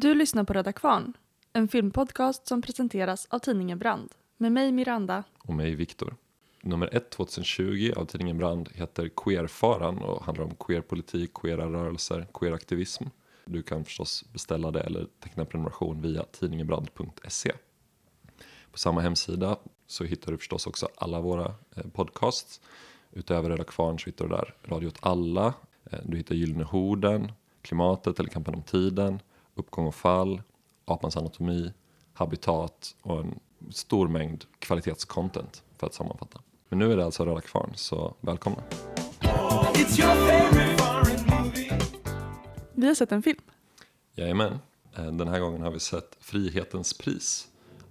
Du lyssnar på Röda Kvarn, en filmpodcast som presenteras av tidningen Brand. Med mig Miranda. och mig Viktor. Nummer 1 2020 av tidningen Brand heter Queerfaran och handlar om queerpolitik, queera rörelser, queeraktivism. Du kan förstås beställa det eller teckna prenumeration via tidningenbrand.se. På samma hemsida så hittar du förstås också alla våra eh, podcasts. Utöver Röda Kvarn så hittar du där Radio åt alla, eh, du hittar Gyllene Horden, Klimatet eller Kampen om tiden, Uppgång och fall, Apans anatomi, Habitat och en stor mängd kvalitetscontent för att sammanfatta. Men nu är det alltså Röda Kvarn, så välkomna. It's your favorite foreign movie. Vi har sett en film. Jajamän, Eh, den här gången har vi sett Frihetens pris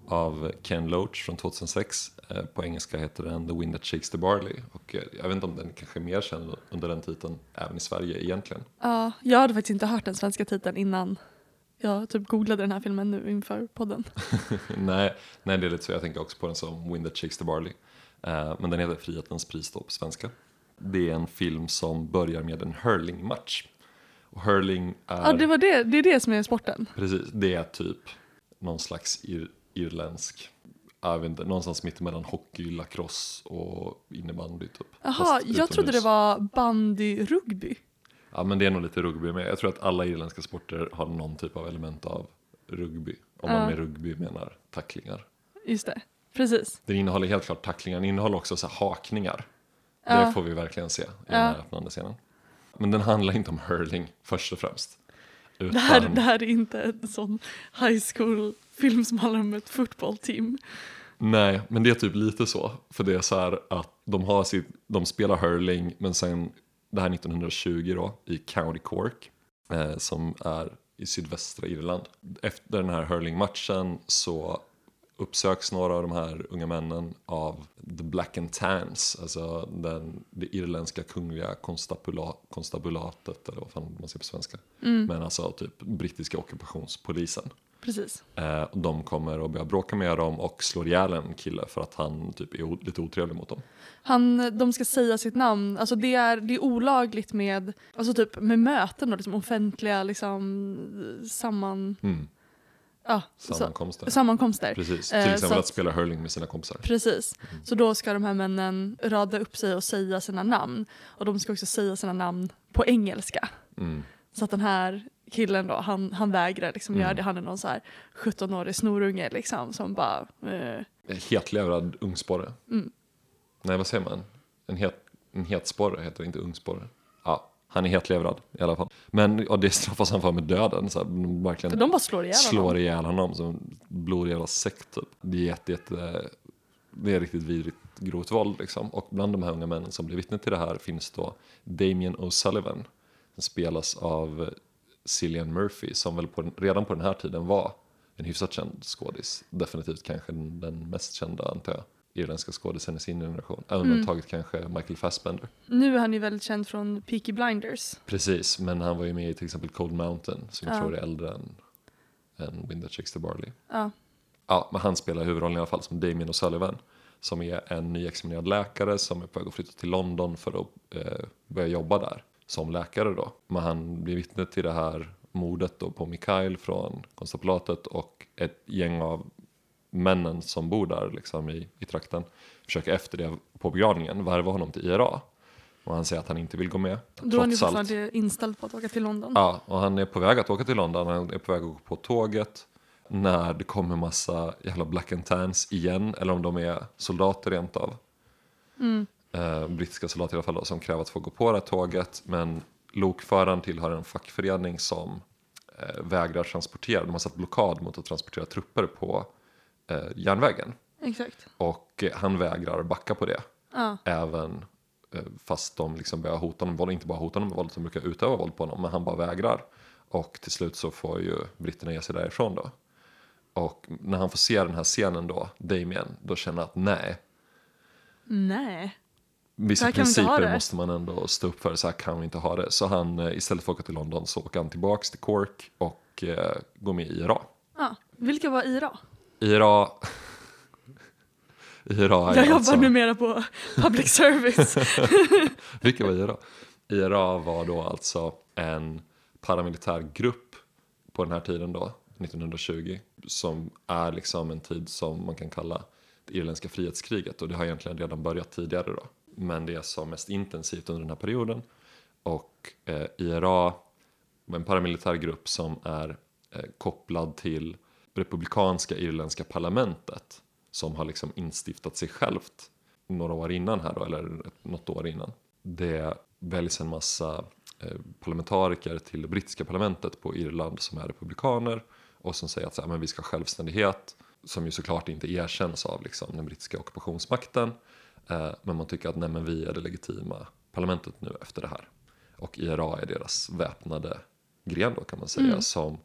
av Ken Loach från 2006. Eh, På engelska heter den The Wind That Shakes the Barley och eh, jag vet inte om den kanske är mer känd under den titeln även i Sverige egentligen. Ja, jag hade faktiskt inte hört den svenska titeln innan jag typ googlade den här filmen nu inför podden. nej, nej, det är lite så. Jag tänker också på den som Wind That Shakes the Barley. Eh, Men den heter Frihetens pris då på svenska. Det är en film som börjar med en hurlingmatch. Och hurling är... Ja, det var det. Det är det som är sporten. Precis, det är typ någon slags ir irländsk, jag vet inte, någonstans mitt emellan hockey, lacrosse och innebandy typ. Jaha, jag trodde det var bandy-rugby. Ja men det är nog lite rugby med. Jag tror att alla irländska sporter har någon typ av element av rugby. Om man med rugby menar tacklingar. Just det, precis. Den innehåller helt klart tacklingar, den innehåller också så här hakningar. Det får vi verkligen se i den här öppnande scenen. Men den handlar inte om hurling först och främst. Utan, Det här, det här är inte en sån high school-film som handlar om ett fotbollteam. Nej, men det är typ lite så. För det är så här att de, har sitt, de spelar hurling, men sen det här 1920 då i County Cork, eh, som är i sydvästra Irland. Efter den här hurlingmatchen så uppsöks några av de här unga männen av the Black and Tans, alltså den, det irländska kungliga konstabula, konstabulatet, eller vad fan man säger på svenska. Men alltså typ brittiska ockupationspolisen. Precis. Eh, och de kommer och börjar bråka med dem och slår ihjäl en kille för att han typ är lite otrevlig mot dem. Han, de ska säga sitt namn. Alltså det, är, det är olagligt med, alltså typ med möten och liksom offentliga liksom, samman, Mm. ja, Sammankomster. Så, sammankomster. Precis, Eh, till exempel att- att spela hurling med sina kompisar. Precis. Så då ska de här männen rada upp sig och säga sina namn. Och de ska också säga sina namn på engelska. Mm. Så att den här killen då, han, han vägrar liksom Mm. göra det. Han är någon så här 17-årig snorunge liksom som bara... Eh, Hetlevrad ungsporre. Mm. Nej, vad säger man? En, het, en hetsporre heter det, inte ungsporre. Ja, han är hetlevrad i alla fall. Men ja, det straffas han för med döden. Så här, de verkligen för de bara slår ihjäl slår honom. ihjäl honom som blodig jävla sekt typ. Det är jätte, jätte, det är riktigt vidrigt grovt våld liksom. Och bland de här unga männen som blir vittne till det här finns då Damien O'Sullivan. Som spelas av Cillian Murphy som väl på redan på den här tiden var en hyfsat känd skådis. Definitivt kanske den, mest kända antar jag. Irländska skådisen i sin generation. Undantaget kanske Michael Fassbender. Nu är han ju väldigt känd från Peaky Blinders. Precis, men han var ju med i till exempel Cold Mountain som jag Ja. tror är äldre än, än Wind That Shakes the Barley. Ja. Ja, men han spelar huvudrollen i alla fall som Damien O'Sullivan. Som är en nyexaminerad läkare som är på väg att flytta till London för att eh, börja jobba där som läkare då. Men han blir vittne till det här mordet då på Mikael från konstabulatet och ett gäng av männen som bor där liksom i, i trakten försöker efter det på begravningen värva honom till IRA. Och han säger att han inte vill gå med. Då är han ju fortfarande inställd på att åka till London. Ja, och han är på väg att åka till London, han är på väg att gå på tåget när det kommer massa jävla black and tans igen, eller om de är soldater rent av. Eh, brittiska soldater i alla fall då, som kräver att få gå på det här tåget, men lokföraren tillhör en fackförening som eh, vägrar transportera, de har satt blockad mot att transportera trupper på eh, järnvägen. Exakt. Och eh, han vägrar backa på det. Ja. Även eh, fast de liksom börjar hota honom inte bara hota honom med våld, de brukar utöva våld på honom, men han bara vägrar. Och till slut så får ju britterna ge sig därifrån då. Och när han får se den här scenen då, Damien, då känner han att nej, Nej. Vissa principer måste man ändå stå upp för, så här kan vi inte ha det. Så han, eh, istället för att åka till London så åker han tillbaks till Cork och eh, går med i IRA. Ja. Vilka var IRA? IRA... IRA Jag jobbar alltså... numera på public service. Vilka var IRA? IRA var då alltså en paramilitär grupp på den här tiden då, 1920, som är liksom en tid som man kan kalla det irländska frihetskriget och det har egentligen redan börjat tidigare då. Men det är som mest intensivt under den här perioden och eh, IRA en paramilitär grupp som är eh, kopplad till republikanska irländska parlamentet som har liksom instiftat sig självt några år innan här då, eller något år innan. Det väljs en massa eh, parlamentariker till det brittiska parlamentet på Irland som är republikaner och som säger att så här, men vi ska ha självständighet som ju såklart inte erkänns av liksom, den brittiska ockupationsmakten. Eh, men man tycker att nej, men vi är det legitima parlamentet nu efter det här. Och IRA är deras väpnade gren då kan man säga som,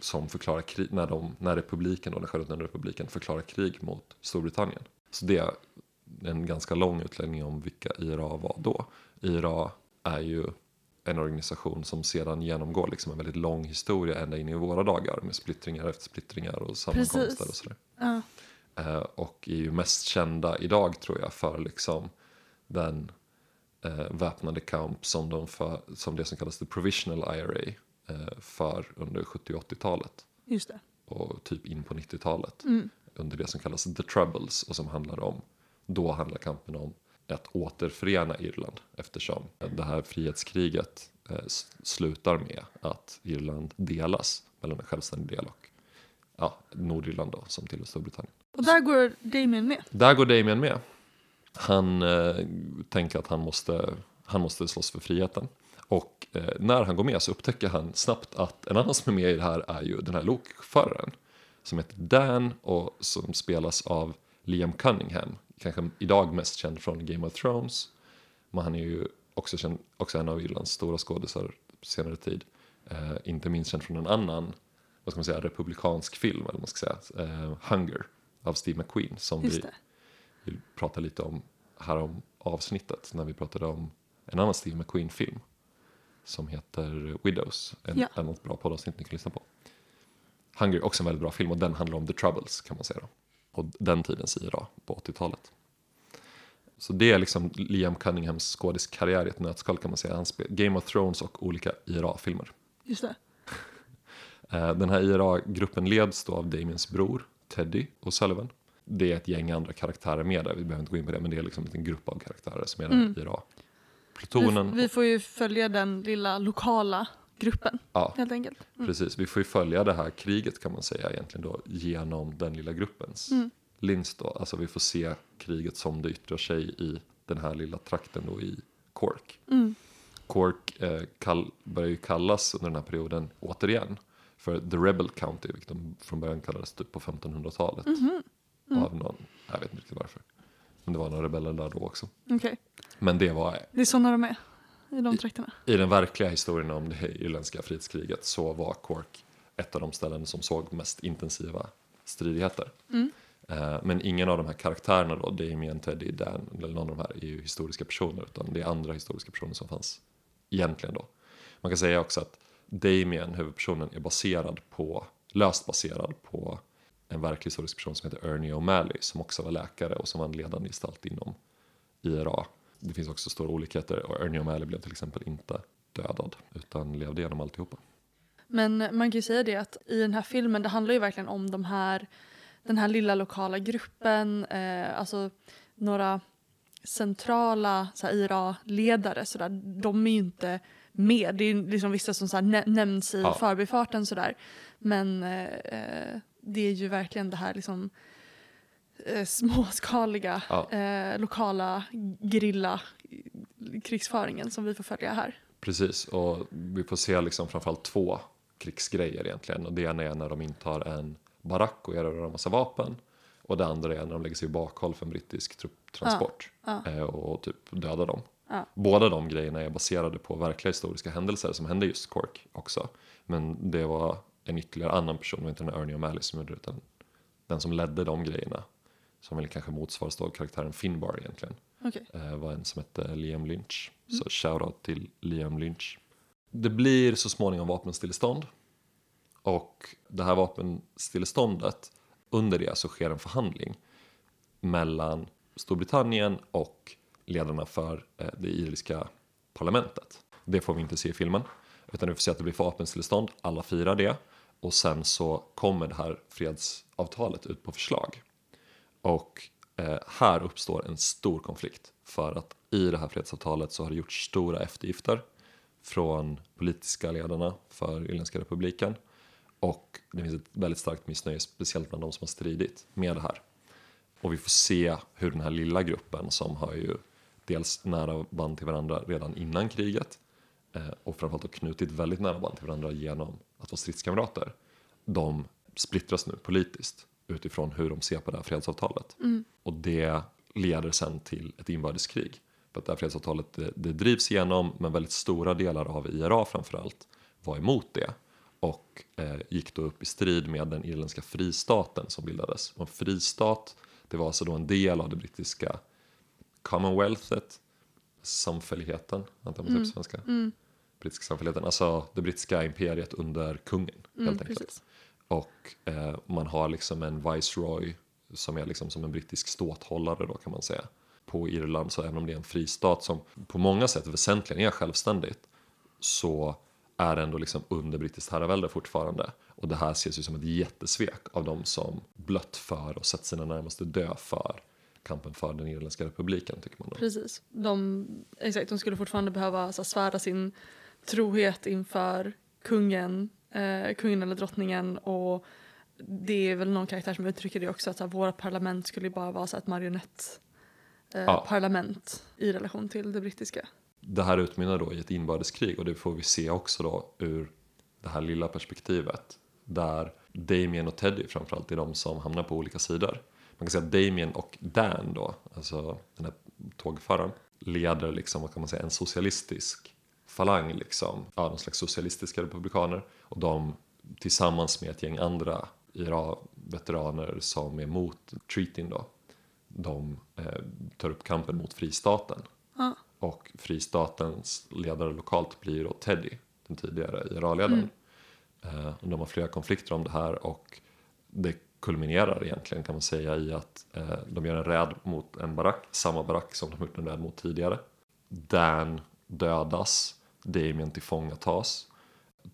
som förklarar krig, när, de, när republiken, då, den självständiga republiken förklarar krig mot Storbritannien. Så det är en ganska lång utläggning om vilka IRA var då. IRA är ju en organisation som sedan genomgår liksom en väldigt lång historia ända in i våra dagar med splittringar efter splittringar och sammankomster Precis. och sådär. Ja. Eh, och är ju mest kända idag tror jag för liksom den eh, väpnade kamp som, de för, som det som kallas the provisional IRA eh, för under 70 och 80-talet Just det. och typ in på 90-talet Mm. under det som kallas the troubles och som handlar om då handlar kampen om att återförena Irland eftersom det här frihetskriget eh, slutar med att Irland delas mellan en självständig del och ja, Nordirland då som tillhör Storbritannien. Och där går Damien med. Där går Damien med. Han eh, tänker att han måste, han måste slåss för friheten. Och eh, när han går med så upptäcker han snabbt att en annan som är med i det här är ju den här lokföraren. Som heter Dan och som spelas av Liam Cunningham. Kanske idag mest känd från Game of Thrones. Men han är ju också, känd, också en av Irlands stora skådisar på senare tid. Eh, inte minst känd från en annan vad ska man säga, republikansk film, eller vad man ska säga, eh, Hunger av Steve McQueen som Just vi det. vill prata lite om här om avsnittet när vi pratade om en annan Steve McQueen-film som heter Widows. En, Ja. något bra poddavsnitt ni kan lyssna på. Hunger, också en väldigt bra film och den handlar om The Troubles kan man säga då. Och den tidens IRA på 80-talet. Så det är liksom Liam Cunninghams skådiskarriär i ett nötskal kan man säga. Han spel, Game of Thrones och olika IRA-filmer. Just det. Eh, Den här IRA-gruppen leds då av Damiens bror Teddy och Sullivan. Det är ett gäng andra karaktärer med där, vi behöver inte gå in på det, men det är liksom en liten grupp av karaktärer som är den här Mm. IRA-plutonen. Vi, vi får ju följa den lilla lokala gruppen Ja, helt enkelt. Mm. precis. Vi får ju följa det här kriget kan man säga egentligen då genom den lilla gruppens Mm. lins då. Alltså vi får se kriget som det yttrar sig i den här lilla trakten då i Cork. Mm. Cork eh, kall, börjar ju kallas under den här perioden återigen för The Rebel County, vilket de från början kallades typ på 1500-talet. Mhm. Mm. Av någon, jag vet inte riktigt varför. Men det var några rebeller där då också. Okej, Men det var det är sådana de är i de trakterna. i den verkliga historien om det irländska frihetskriget så var Cork ett av de ställen som såg mest intensiva stridigheter. Mm. Eh, Men ingen av de här karaktärerna då, Damien, Teddy, Dan eller någon av de här är ju historiska personer utan det är andra historiska personer som fanns egentligen då. Man kan säga också att Damien, huvudpersonen, är baserad på, löst baserad på en verklig historisk person som heter Ernie O'Malley som också var läkare och som var en ledande gestalt inom IRA. Det finns också stora olikheter och Ernie O'Malley blev till exempel inte dödad utan levde igenom alltihopa. Men man kan ju säga det att i den här filmen det handlar ju verkligen om de här, den här lilla lokala gruppen, eh, alltså några centrala IRA-ledare de är ju inte med. Det är liksom vissa som så nä- nämns i Ja. förbifarten sådär. Men eh, eh, det är ju verkligen det här liksom eh, småskaliga Ja. eh, lokala gerilla krigsföringen som vi får följa här. Precis, och vi får se liksom framförallt två krigsgrejer egentligen. Och det ena är när de intar en barack och erövrar en massa vapen. Och det andra är när de lägger sig i bakhåll för en brittisk trupptransport Ja, eh, och typ dödar dem. Ja. Båda de grejerna är baserade på verkliga historiska händelser som hände just Cork också. Men det var en ytterligare annan person, det var inte den Ernie O'Malley som gjorde det utan den som ledde de grejerna. Som väl kanske motsvaras av karaktären Finbar egentligen Okej. eh, var en som hette Liam Lynch. Så shoutout till Liam Lynch. Det blir så småningom vapenstillestånd. Och det här vapenstilleståndet, under det så sker en förhandling mellan Storbritannien och ledarna för eh, det iriska parlamentet. Det får vi inte se i filmen. Utan vi får se att det blir vapenstillestånd, alla firar det. Och sen så kommer det här fredsavtalet ut på förslag. Och eh, här uppstår en stor konflikt. För att i det här fredsavtalet så har det gjorts stora eftergifter från politiska ledarna för Irländska republiken. Och det finns ett väldigt starkt missnöje, speciellt bland de som har stridit med det här. Och vi får se hur den här lilla gruppen som har ju dels nära band till varandra redan innan kriget eh, och framförallt har knutit väldigt nära band till varandra genom att vara stridskamrater. De splittras nu politiskt utifrån hur de ser på det här fredsavtalet. Och det leder sen till ett inbördeskrig. För att det här fredsavtalet det, det drivs igenom men väldigt stora delar av IRA framförallt var emot det och eh, gick då upp i strid med den irländska fristaten som bildades. Och en fristat, det var alltså då en del av det brittiska Commonwealthet, samfälligheten, antar man säger på svenska. Brittiska samfälligheten, alltså det brittiska imperiet under kungen helt enkelt. precis. Och eh, man har liksom en viceroy som är liksom som en brittisk ståthållare då kan man säga på Irland. Så även om det är en fristat som på många sätt väsentligen är självständigt så är det ändå liksom under brittiskt herravälde fortfarande. Och det här ses ju som ett jättesvek av de som blött för och sett sina närmaste dö för kampen för den irländska republiken tycker man då. Precis. De, exakt, de skulle fortfarande behöva så svära sin trohet inför kungen, eh, kungen eller drottningen och det är väl någon karaktär som uttrycker det också att så här, våra parlament skulle bara vara så ett marionett eh, Ja. parlament i relation till det brittiska. Det här utmynnar då i ett inbördeskrig och det får vi se också då ur det här lilla perspektivet. Där Damien och Teddy framförallt är de som hamnar på olika sidor. Man kan säga att Damien och Dan då, alltså den här tågföraren, leder liksom, vad kan man säga, en socialistisk falang liksom. Ja, någon slags socialistiska republikaner. Och de tillsammans med ett gäng andra IRA-veteraner som är emot treatyn då. De eh, tar upp kampen mot fristaten. Ja. Och fristatens ledare lokalt blir då Teddy, den tidigare IRA-ledaren. Eh, och de har flera konflikter om det här och det kulminerar egentligen kan man säga i att eh, de gör en räd mot en barack, samma barack som de gjort en räd mot tidigare. Dan dödas, Damien tillfångatas.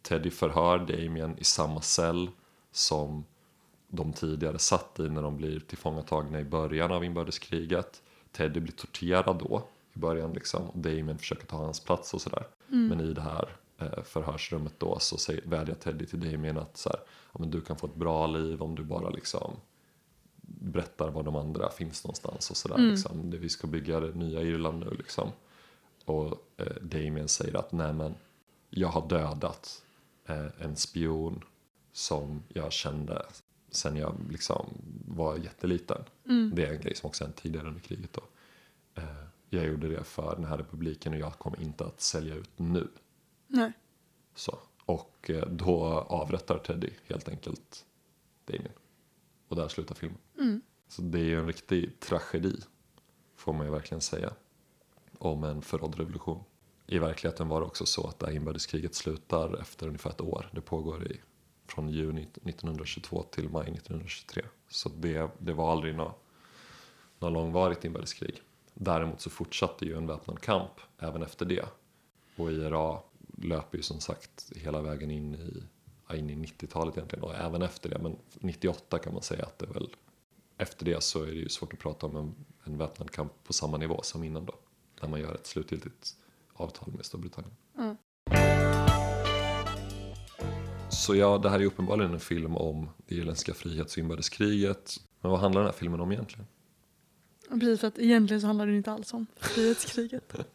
Teddy förhör Damien i samma cell som de tidigare satt i när de blir tillfångatagna i början av inbördeskriget. Teddy blir torterad då i början liksom och Damien försöker ta hans plats och sådär. Men i det här förhörsrummet då så vädjar Teddy till Damien att så här, ja, men du kan få ett bra liv om du bara liksom berättar var de andra finns någonstans och sådär. Liksom. Det- Vi ska bygga det nya Irland nu liksom. Och eh, Damien säger att nej men jag har dödat eh, en spion som jag kände sen jag liksom var jätteliten. Det är en grej som också hänt tidigare under kriget då. Eh, jag gjorde det för den här republiken och jag kommer inte att sälja ut nu. Nej. Så. Och eh, då avrättar Teddy helt enkelt Damien. Och där slutar filmen. Så det är ju en riktig tragedi, får man ju verkligen säga, om en förrådd revolution. I verkligheten var det också så att det här inbördeskriget slutar efter ungefär ett år. Det pågår i, från juni 1922 till maj 1923. Så det, det var aldrig något, något långvarigt inbördeskrig. Däremot så fortsatte ju en väpnad kamp även efter det. Och IRA löper ju som sagt hela vägen in i, ja, in i 90-talet egentligen och även efter det. Men 98 kan man säga att det är väl efter det så är det ju svårt att prata om en, en väpnad kamp på samma nivå som innan då. När man gör ett slutgiltigt avtal med Storbritannien. Ja. Så ja, det här är uppenbarligen en film om det irländska frihets och inbördeskriget. Men vad handlar den här filmen om egentligen? Precis, för att egentligen så handlar det inte alls om frihetskriget.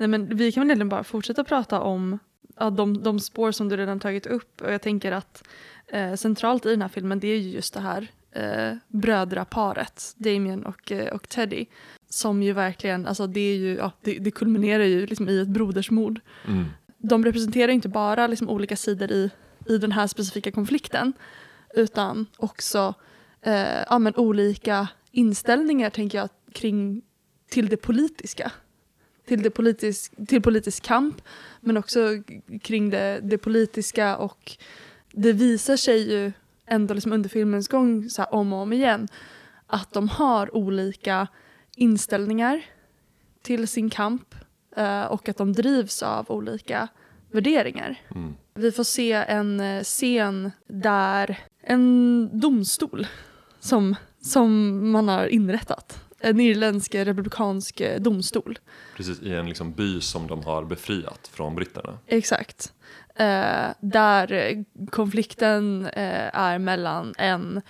Nej, men vi kan väl egentligen bara fortsätta prata om ja, de, de spår som du redan tagit upp. Och jag tänker att eh, centralt i den här filmen det är ju just det här eh, brödraparet, Damien och, eh, och Teddy. Som ju verkligen, alltså det, är ju, ja, det, det kulminerar ju liksom i ett brodersmord. Mm. De representerar inte bara liksom olika sidor i, i den här specifika konflikten utan också eh, ja, olika inställningar tänker jag kring till det politiska. Till, det politisk, till politisk kamp men också kring det, det politiska och det visar sig ju ändå liksom under filmens gång så om och om igen att de har olika inställningar till sin kamp eh, och att de drivs av olika värderingar. Mm. Vi får se en eh, scen där en domstol som, som man har inrättat, en irländsk republikansk eh, domstol. Precis, i en liksom by som de har befriat från britterna. Exakt. Eh, där eh, konflikten eh, är mellan en,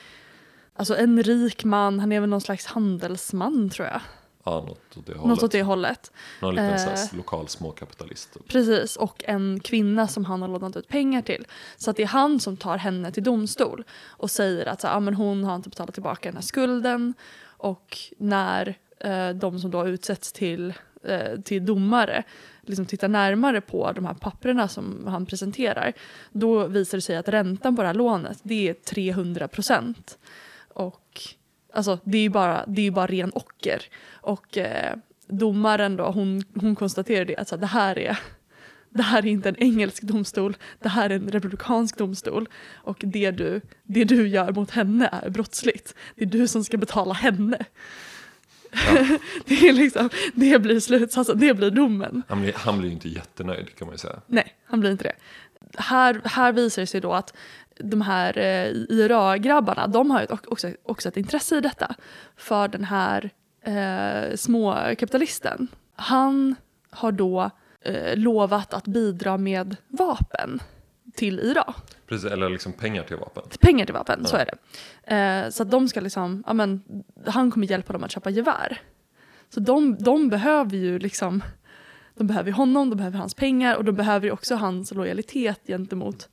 alltså en rik man, han är väl någon slags handelsman tror jag. Ja, något åt det hållet. Något åt det hållet. Någon liten Eh. lokal småkapitalist. typ. Precis, och en kvinna som han har lånat ut pengar till. Så att det är han som tar henne till domstol och säger att så, ah, men hon har inte betalat tillbaka den här skulden. Och när eh, de som då utsätts till, eh, till domare liksom tittar närmare på de här papperna som han presenterar då visar det sig att räntan på det här lånet det är 300 procent. Och alltså, det är ju bara, det är bara ren ocker. Och eh, domaren då, hon, hon konstaterar det att så här, det här är det här är inte en engelsk domstol, det här är en republikansk domstol. Och det du, det du gör mot henne är brottsligt. Det är du som ska betala henne. det, är liksom, det blir slutsatsen, det blir domen. Han blir, han blir inte jättenöjd kan man ju säga. Nej, han blir inte det. Här, här visar det sig då att de här eh, IRA-grabbarna, de har ju också, också ett intresse i detta. För den här eh, småkapitalisten. Han har då eh, lovat att bidra med vapen till IRA. Precis, eller liksom pengar till vapen. Pengar till vapen, så Ja. är det. Eh, så att de ska liksom, ja men, han kommer hjälpa dem att köpa gevär. Så de, de behöver ju liksom, de behöver honom, de behöver hans pengar och de behöver ju också hans lojalitet gentemot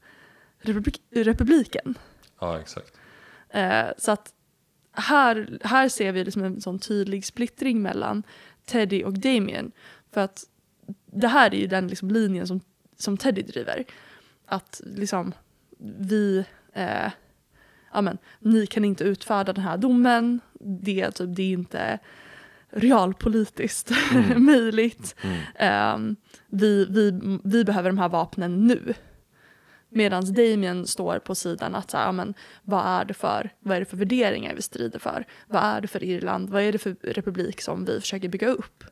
republik, republiken. Ja, exakt. Eh, så att här, här ser vi liksom en sån tydlig splittring mellan Teddy och Damien. För att det här är ju den liksom linjen som, som Teddy driver. Att liksom vi, eh, ja men, ni kan inte utfärda den här domen. Det, typ, det är inte realpolitiskt Mm. möjligt. Mm. Ehm, vi, vi, vi behöver de här vapnen nu. Medan Damien står på sidan att så här, men, vad, är det för, vad är det för värderingar vi strider för? Vad är det för Irland? Vad är det för republik som vi försöker bygga upp?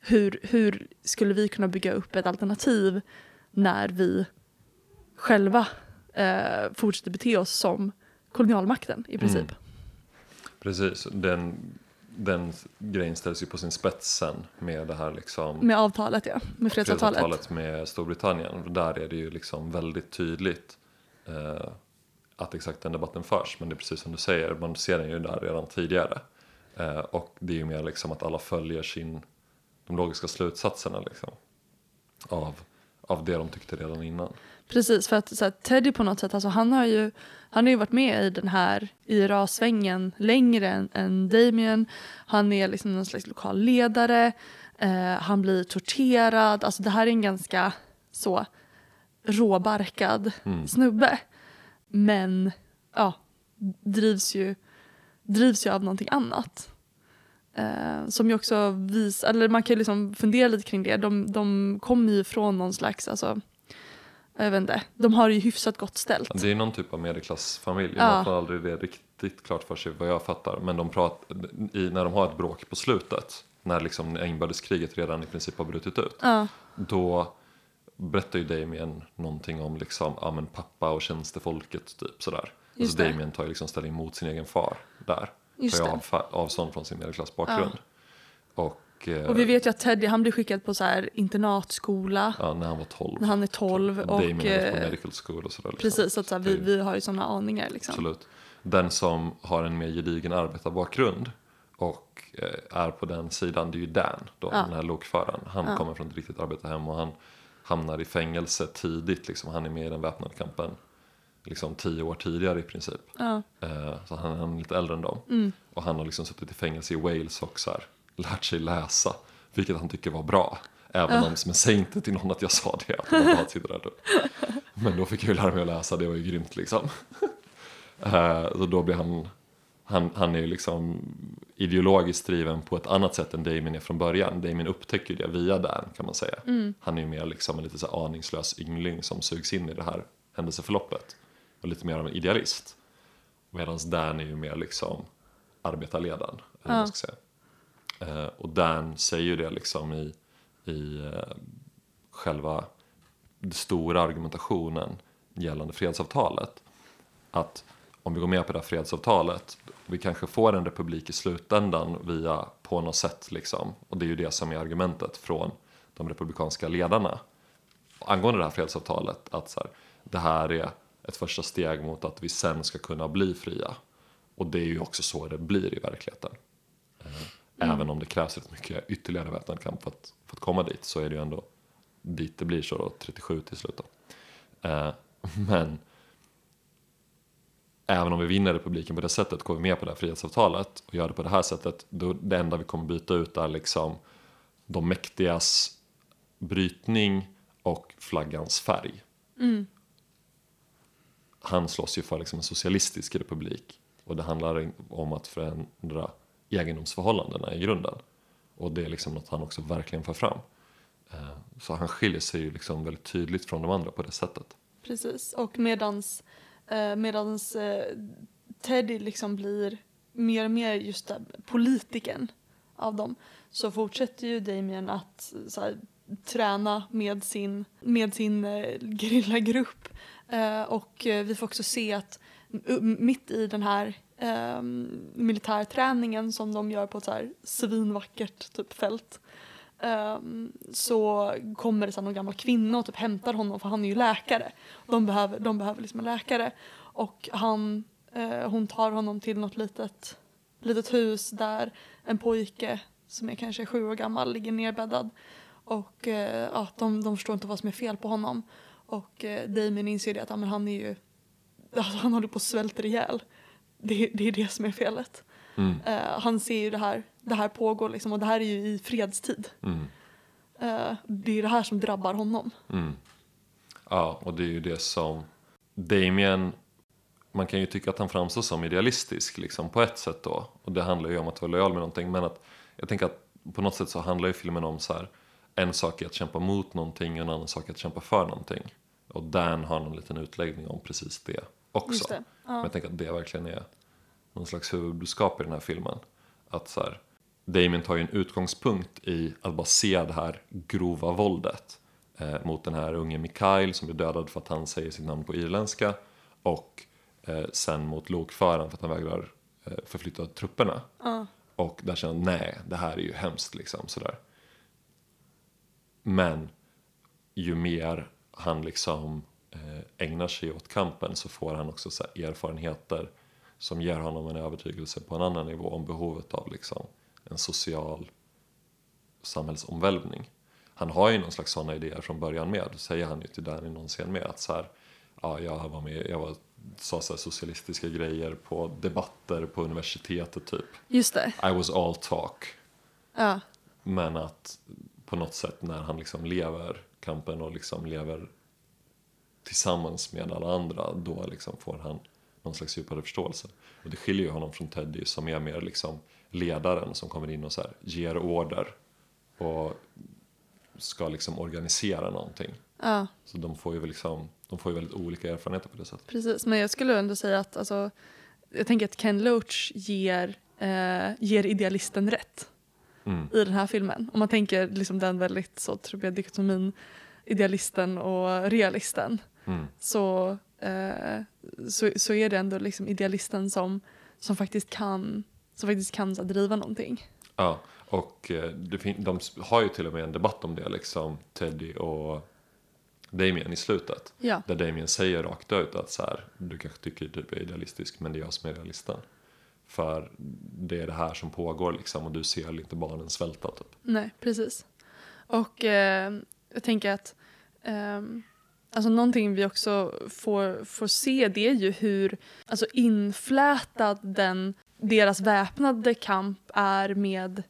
Hur, hur skulle vi kunna bygga upp ett alternativ när vi själva eh, fortsätter bete oss som kolonialmakten i princip? Mm. Precis, den, den grejen ställs ju på sin spets sen med det här liksom Med avtalet ja, med fredsavtalet. fredsavtalet med Storbritannien. Där är det ju liksom väldigt tydligt eh, att exakt den debatten förs. Men det är precis som du säger, man ser den ju där redan tidigare. Eh, och det är ju mer liksom att alla följer sin, de logiska slutsatserna liksom. Av, av det de tyckte redan innan. Precis, för att så här, Teddy på något sätt, alltså, han, har ju, han har ju varit med i den här IRA-svängen längre än, än Damien. Han är liksom någon slags lokal ledare. Eh, han blir torterad. Alltså det här är en ganska så råbarkad Mm. snubbe. Men ja, drivs ju, drivs ju av någonting annat. Eh, som ju också visar, eller man kan ju liksom fundera lite kring det. De, de kommer ju från någon slags, alltså, jag vet inte, de har ju hyfsat gott ställt. Det är någon typ av medelklassfamilj. Ja. Man får aldrig det riktigt klart för sig vad jag fattar. Men de pratar, i, när de har ett bråk på slutet. När liksom inbördeskriget redan i princip har brutit ut. Ja, Då berättar ju Damien någonting om liksom, ja, men pappa och tjänstefolket typ sådär. Just alltså det. Damien tar ju liksom ställning mot sin egen far där. Just tar ju av, avstånd från sin medelklassbakgrund. Och, eh, Och vi vet ju att Teddy han blir skickad på så här internatskola ja, när han var 12. när han är 12. Och, Damien gått på eh, medical school och sådär. Liksom. precis, så att så här, vi, vi har ju sådana aningar liksom. Absolut. Den som har en mer gedigen arbetarbakgrund och eh, är på den sidan, det är ju Dan, då, Ja. den här lokföraren. Han Ja. kommer från ett riktigt arbetarhem och han hamnar i fängelse tidigt. Liksom. Han är med i den väpnade kampen liksom tio år tidigare i princip. Ja, Eh, så han, han är lite äldre än dem. mm, Och han har liksom suttit i fängelse i Wales och så här, lärt sig läsa. Vilket han tycker var bra. Även Ja. om, men säg inte till någon att jag sa det, att bra att sitta där. Men då fick jag ju lära mig att läsa, det var ju grymt liksom. Eh, så då blir han, han, han är ju liksom ideologiskt driven på ett annat sätt än Damien är från början. Damien upptäcker det via Dan kan man säga. mm, Han är ju mer liksom en lite så aningslös yngling som sugs in i det här händelseförloppet. Och lite mer av en idealist. Medan Dan är ju mer liksom arbetarledaren. Eller Ja. ska säga. Eh, och Dan säger ju det liksom i, i eh, själva den stora argumentationen gällande fredsavtalet. Att om vi går med på det här fredsavtalet, vi kanske får en republik i slutändan via på något sätt liksom. Och det är ju det som är argumentet från de republikanska ledarna angående det här fredsavtalet. Att så här, det här är ett första steg mot att vi sen ska kunna bli fria. Och det är ju också så det blir i verkligheten. Eh, Även om det krävs rätt mycket ytterligare väpnad kamp för att, för att komma dit så är det ju ändå dit det blir så då, 37 till slut då. Eh, men även om vi vinner republiken på det sättet, går vi med på det här frihetsavtalet och gör det på det här sättet, då det enda vi kommer byta ut är liksom de mäktigas brytning och flaggans färg. Han slåss ju för liksom en socialistisk republik och det handlar om att förändra egendomsförhållandena i grunden. Och det är liksom något han också verkligen för fram. Eh, så han skiljer sig ju liksom väldigt tydligt från de andra på det sättet. Precis, och medans, eh, medans eh, Teddy liksom blir mer och mer just där, politiken av dem så fortsätter ju Damien att så här, träna med sin, med sin eh, gerillagrupp. Eh, och eh, vi får också se att mitt i den här eh, militärträningen som de gör på ett så här svinvackert typ fält Um, så kommer det så någon gammal kvinna och typ hämtar honom för han är ju läkare. De behöver, de behöver liksom en läkare. Och han, uh, hon tar honom till något litet, litet hus där en pojke som är kanske sju år gammal ligger nerbäddad. Och uh, ja, de, de förstår inte vad som är fel på honom. Och eh, Damien inser det att ja, men han är ju, alltså, han håller på att svälta ihjäl. Det, det är det som är felet. Mm. Eh, han ser ju det här, det här pågår liksom och det här är ju i fredstid. Mm. Eh, det är det här som drabbar honom. Mm. Ja, och det är ju det som Damien, man kan ju tycka att han framstår som idealistisk liksom på ett sätt då. Och det handlar ju om att vara lojal med någonting. Men att jag tänker att på något sätt så handlar ju filmen om så här. En sak är att kämpa mot någonting och en annan sak är att kämpa för någonting. Och Dan har någon liten utläggning om precis det också. Det. Men Ja. jag tänker att det verkligen är någon slags huvudbudskap i den här filmen. Att så här, Damien tar ju en utgångspunkt i att bara se det här grova våldet eh, mot den här unge Mikael som blir dödad för att han säger sitt namn på irländska och eh, sen mot lokföraren för att han vägrar eh, förflytta trupperna. Ja. Och där känner han, nej, det här är ju hemskt liksom sådär. Men ju mer han liksom eh, ägnar sig åt kampen så får han också erfarenheter som ger honom en övertygelse på en annan nivå om behovet av liksom en social samhällsomvälvning. Han har ju någon slags sådana idéer från början med, säger han ju till Danny någon scen med att så här, ja, jag var med, jag var, sa så socialistiska grejer på debatter på universitetet typ. Just det. I was all talk. Ja. Men att på något sätt när han liksom lever kampen och liksom lever tillsammans med alla andra, då liksom får han någon slags djupare förståelse. Och det skiljer ju honom från Teddy som är mer liksom ledaren som kommer in och så här ger order och ska liksom organisera någonting. ja, Så de får ju liksom, de får ju väldigt olika erfarenheter på det sättet. precis. Men jag skulle ändå säga att alltså, jag tänker att Ken Loach ger, eh, ger idealisten rätt Mm. i den här filmen. Om man tänker liksom den väldigt så jag dikotomin idealisten och realisten Mm. så, eh, så, så är det ändå liksom idealisten som, som faktiskt kan, som faktiskt kan så, driva någonting. Ja, och eh, de har ju till och med en debatt om det liksom, Teddy och Damien i slutet. Ja, Där Damien säger rakt ut att så här, du kanske tycker typ är idealistisk men det är jag som är realisten. För det är det här som pågår liksom och du ser inte barnen svälta typ. nej precis. Och eh, jag tänker att eh, alltså någonting vi också får, får se det är ju hur alltså inflätad den, deras väpnade kamp är med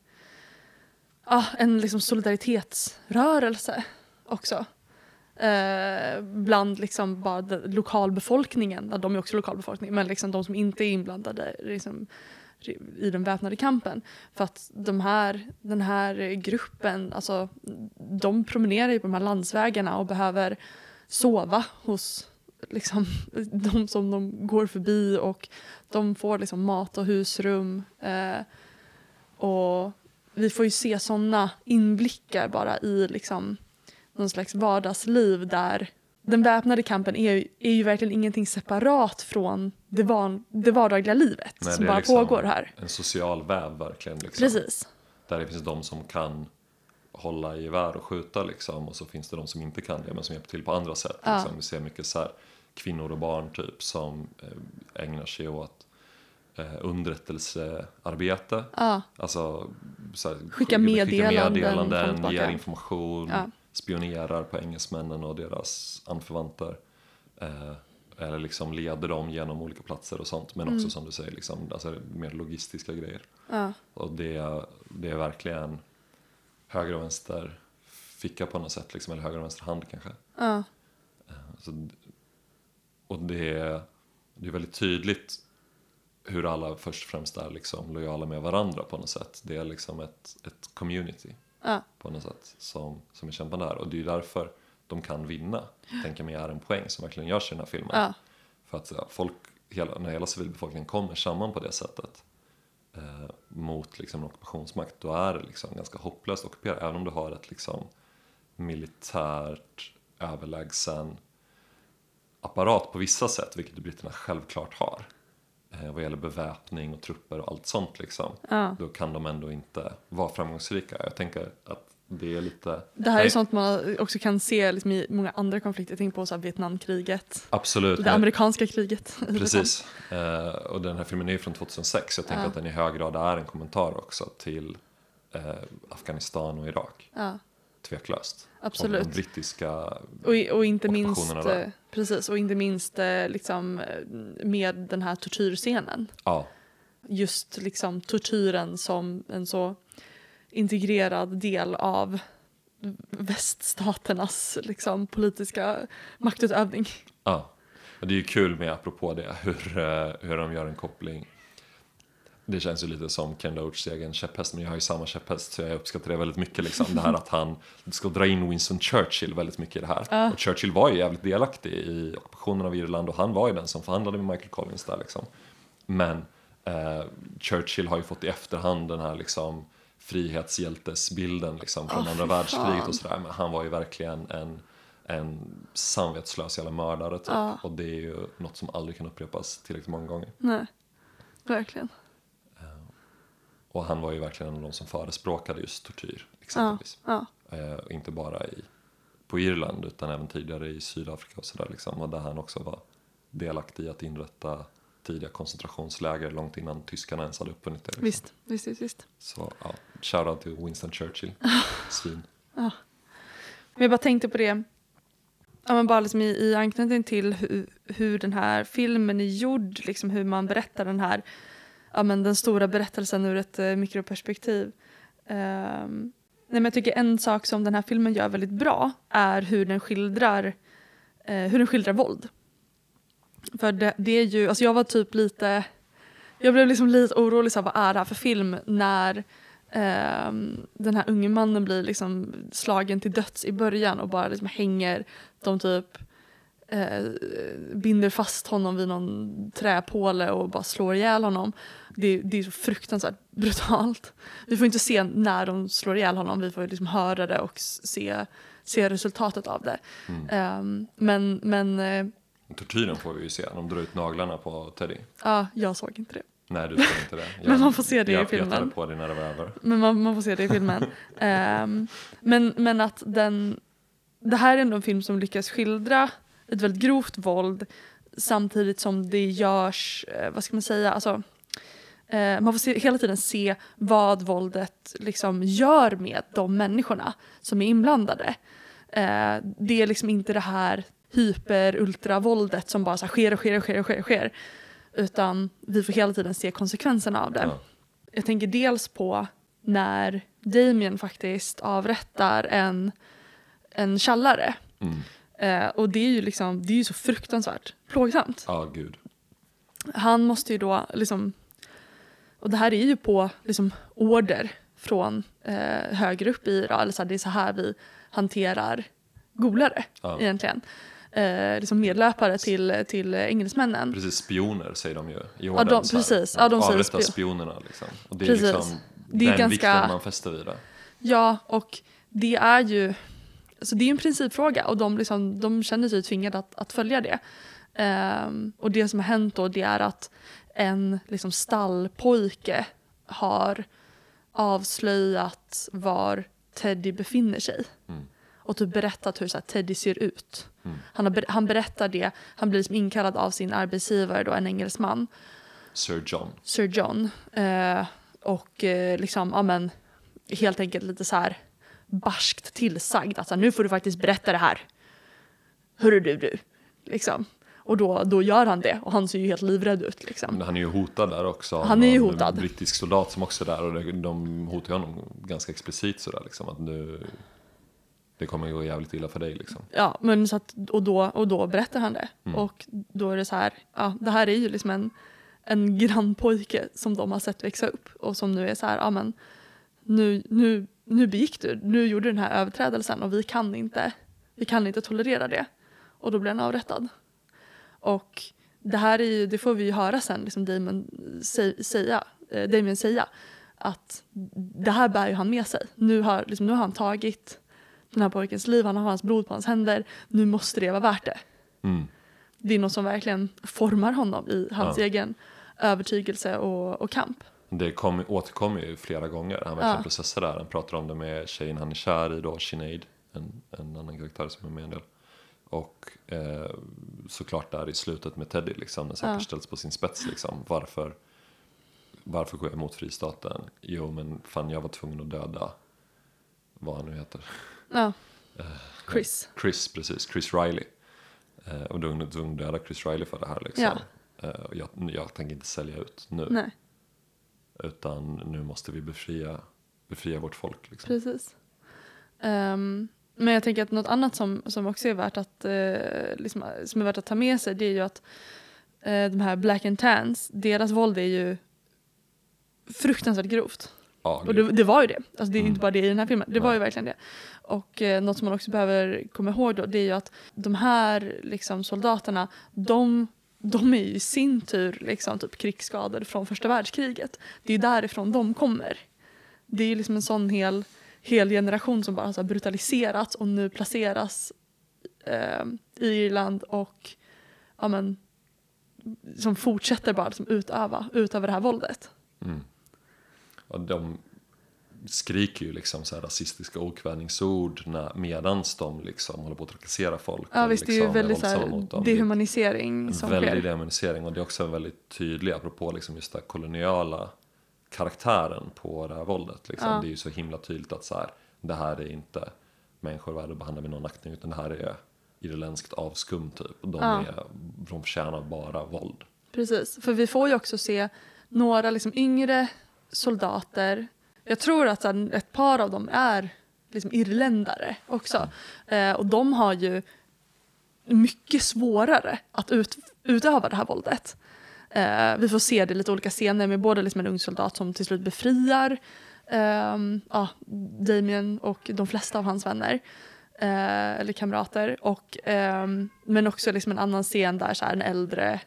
ah, en liksom solidaritetsrörelse också. Eh, bland liksom bara lokalbefolkningen, ja, de är också lokalbefolkning, men liksom de som inte är inblandade liksom, i den väpnade kampen. För att de här, den här gruppen, alltså, de promenerar ju på de här landsvägarna och behöver sova hos liksom, de som de går förbi och de får liksom mat och husrum. Eh, och vi får ju se sådana inblickar bara i liksom, någon slags vardagsliv där den väpnade kampen är, ju- är ju verkligen ingenting separat från det, van, det vardagliga livet Nej, som bara liksom pågår här. En social väv verkligen. Liksom. Precis. Där det finns de som kan hålla i gevär och skjuta liksom och så finns det de som inte kan det men som hjälper till på andra sätt. Ja. Liksom. Vi ser mycket så här, kvinnor och barn typ som eh, ägnar sig åt eh, underrättelsearbete. Ja, Alltså så här, Skicka sk- meddelanden meddelanden ger information, Ja. Spionerar på engelsmännen och deras anförvanter. Eh, eller liksom leder dem genom olika platser och sånt. Men också Mm. som du säger, liksom, alltså, mer logistiska grejer. ja, Och det, det är verkligen höger och vänster ficka på något sätt, liksom, eller höger och vänster hand kanske. ja, Alltså, och det, det är väldigt tydligt hur alla först och främst är liksom lojala med varandra på något sätt. Det är liksom ett, ett community ja, på något sätt som, som är kämpande här. Och det är därför de kan vinna, tänker mig är en poäng som verkligen görs i den här filmen. ja, För att ja, folk, hela, när hela civilbefolkningen kommer samman på det sättet eh, mot liksom, en ockupationsmakt, då är det liksom ganska hopplöst ockuperat. Även om du har ett liksom, militärt överlägsen apparat på vissa sätt, vilket britterna självklart har. Eh, vad gäller beväpning och trupper och allt sånt liksom. ja. Då kan de ändå inte vara framgångsrika. Jag tänker att det är lite... Det här är Nej, sånt man också kan se liksom i många andra konflikter. Tänk på så här Vietnamkriget, Absolut. det amerikanska kriget. Precis. Eh, och den här filmen är ju från 2006. Jag tänker Ja. att den i hög grad är en kommentar också till eh, Afghanistan och Irak. Ja, Tveklöst. absolut. De brittiska... Och, och inte minst, där. eh, precis, och inte minst eh, liksom, eh, med den här tortyrscenen. Ja, Just liksom tortyren som en så integrerad del av väststaternas liksom, politiska maktutövning. ja. Det är ju kul med, apropå det, hur, hur de gör en koppling. Det känns ju lite som Ken Loachs egen käpphäst, men jag har ju samma käpphäst så jag uppskattar det väldigt mycket. Liksom. Det här att han ska dra in Winston Churchill väldigt mycket i det här. Ja. Och Churchill var ju jävligt delaktig i ockupationen av Irland och han var ju den som förhandlade med Michael Collins där liksom. Men eh, Churchill har ju fått i efterhand den här liksom frihetshjältesbilden liksom från Åh, andra världskriget och sådär. Men han var ju verkligen en, en samvetslös jävla mördare typ. Ja. Och det är ju något som aldrig kan upprepas tillräckligt många gånger. Nej, verkligen. Och han var ju verkligen en av de som förespråkade just tortyr exempelvis. Ja, Eh, och inte bara i, på Irland utan även tidigare i Sydafrika och sådär liksom. Och där han också var delaktig i att inrätta tidiga koncentrationsläger långt innan tyskarna ens hade uppfunnit det. Liksom. visst, visst, visst, visst. Så ja, shoutout till Winston Churchill. Svin. Men jag bara tänkte på det, ja, men bara liksom i, i anknytning till hur, hur den här filmen är gjord, liksom hur man berättar den här, ja men den stora berättelsen ur ett eh, mikroperspektiv. Ehm, nej, men jag tycker en sak som den här filmen gör väldigt bra är hur den skildrar, eh, hur den skildrar våld. För det, det är ju, alltså jag var typ lite, jag blev liksom lite orolig, så här, vad är det här för film när eh, den här unge mannen blir liksom slagen till döds i början och bara liksom hänger, de typ eh, binder fast honom vid någon träpåle och bara slår ihjäl honom. Det, det är så fruktansvärt brutalt. Vi får inte se när de slår ihjäl honom, vi får liksom höra det och se, se resultatet av det. Mm. Ehm, men men eh, Tortyren får vi ju se. De drar ut naglarna på Teddy. ja, jag såg inte det. Nej, du såg inte det. Jag, Men man får se det i jag filmen. petade på det när det var över. Men man, man får se det i filmen. Ehm, men, men att den... Det här är ändå en film som lyckas skildra ett väldigt grovt våld samtidigt som det görs, eh, vad ska man säga, alltså eh, man får se, hela tiden se vad våldet liksom gör med de människorna som är inblandade. Eh, det är liksom inte det här hyper-ultra-våldet som bara så sker och sker och sker och sker, och sker. Utan vi får hela tiden se konsekvenserna av det. Ja. Jag tänker dels på när Damien faktiskt avrättar en, en tjallare. Mm. Eh, och det är ju liksom, det är ju så fruktansvärt plågsamt. Ja, gud. Han måste ju då liksom, och det här är ju på liksom order från eh, högre upp i Iran, eller så här, det är så här vi hanterar golare Ja. egentligen. Eh, liksom medlöpare till, till engelsmännen. Precis, spioner säger de ju i Ja, de- precis. Ja, de säger Avrätta spion- spionerna liksom. Och det är Precis. liksom Det är den ganska- vikten man fäster vid det. Ja, och det är ju så det är en principfråga och de, liksom, de känner sig tvingade att, att följa det. Ehm, och det som har hänt då det är att en liksom, stallpojke har avslöjat var Teddy befinner sig. Mm. Och typ berättat hur så här, Teddy ser ut. Mm. Han, har, han berättar det, han blir liksom inkallad av sin arbetsgivare, då, en engelsman. Sir John. Sir John. Eh, och eh, liksom, ja men, helt enkelt lite så här barskt tillsagd. Alltså nu får du faktiskt berätta det här. Hörru du du. Liksom. Och då, då gör han det och han ser ju helt livrädd ut liksom. Men han är ju hotad där också. Han är ju hotad. brittisk soldat som också är där och de, hotar honom ganska explicit sådär liksom att nu det kommer gå jävligt illa för dig liksom. Ja, men så att, och, då, och då berättar han det. Mm. Och då är det så här, ja det här är ju liksom en, en grannpojke som de har sett växa upp och som nu är så här, ja men nu, nu, nu begick du, nu gjorde du den här överträdelsen och vi kan inte, vi kan inte tolerera det. Och då blir han avrättad. Och det här är ju, det får vi ju höra sen, liksom sä- säga, eh, Damien säga, att det här bär ju han med sig. Nu har, liksom, nu har han tagit den här pojkens liv, han har hans blod på hans händer, nu måste det vara värt det. Mm. Det är något som verkligen formar honom i hans Ja. egen övertygelse och, och kamp. Det kom, återkommer ju flera gånger. Han verkligen Ja. processar där. Han pratar om det med tjejen han är kär i då, Sinead. En, en annan karaktär som är med en del. Och eh, såklart där i slutet med Teddy liksom. När saker Ja. ställs på sin spets liksom. Varför, varför går jag emot fristaten? Jo men fan jag var tvungen att döda vad han nu heter. Ja. Eh, Chris. Chris, precis. Chris Riley. Eh, och då tvungen att döda Chris Riley för det här liksom. Ja. Eh, jag, jag tänker inte sälja ut nu. Nej, Utan nu måste vi befria, befria vårt folk. Liksom. precis. Ehm, men jag tänker att något annat som, som också är värt att, eh, liksom, som är värt att ta med sig det är ju att eh, de här Black and Tans, deras våld är ju fruktansvärt grovt. Ja, Och det, det var ju det. Alltså det är Mm. inte bara det i den här filmen. Det var Nej. ju verkligen det. Och eh, något som man också behöver komma ihåg då det är ju att de här liksom, soldaterna de, de är ju i sin tur liksom, typ krigsskadade från första världskriget. Det är därifrån de kommer. Det är liksom en sån hel, hel generation som bara har så brutaliserats och nu placeras eh, i Irland och ja, men, som fortsätter bara liksom, utöva, utöva det här våldet. Mm. Och de skriker ju liksom så här rasistiska okvädningsord när, medans de liksom håller på att trakassera folk. Ja visst, det är ju liksom väldigt så här, dehumanisering som väldigt sker. demonisering och det är också en väldigt tydlig, apropå liksom just den koloniala karaktären på det här våldet. Liksom. Ja. Det är ju så himla tydligt att så här, det här är inte människor värda att behandla med någon aktning utan det här är irländskt avskum typ. Och de, Ja. är, de förtjänar bara våld. Precis, för vi får ju också se några liksom yngre soldater. Jag tror att här, ett par av dem är liksom irländare också. Eh, och de har ju mycket svårare att ut, utöva det här våldet. Eh, vi får se det i lite olika scener med både liksom en ung soldat som till slut befriar ehm, ja, Damien och de flesta av hans vänner. Eh, eller kamrater. Och, ehm, men också liksom en annan scen där så här, en äldre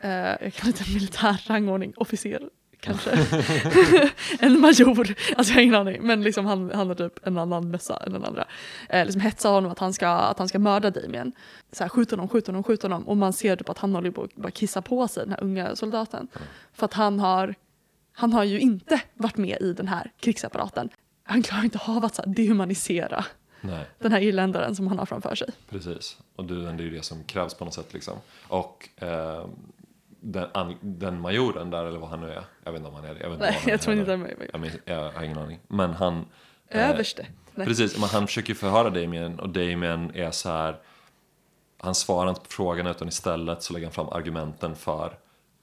eh, jag kan inte militär rangordning, officer kanske. en major, alltså jag har ingen aning. Men liksom han, han har typ en annan mössa än den andra. Eh, liksom hetsar honom att han ska, att han ska mörda Damien. Så här, skjut honom, skjut honom, skjut honom. Och man ser typ att han håller på att bara kissa på sig, den här unga soldaten. För att han har, han har ju inte varit med i den här krigsapparaten. Han klarar inte av att så här, dehumanisera Nej. den här irländaren som han har framför sig. Precis, och det, det är ju det som krävs på något sätt liksom. Och eh, den, an, den majoren där, eller vad han nu är, jag vet inte om han är det. Jag, vet inte Nej, vad han jag tror inte det är med. jag, minns- jag har ingen aning. Men han... eh, Överste. Nej. Precis, men han försöker förhöra Damien och Damien är så här. Han svarar inte på frågan utan istället så lägger han fram argumenten för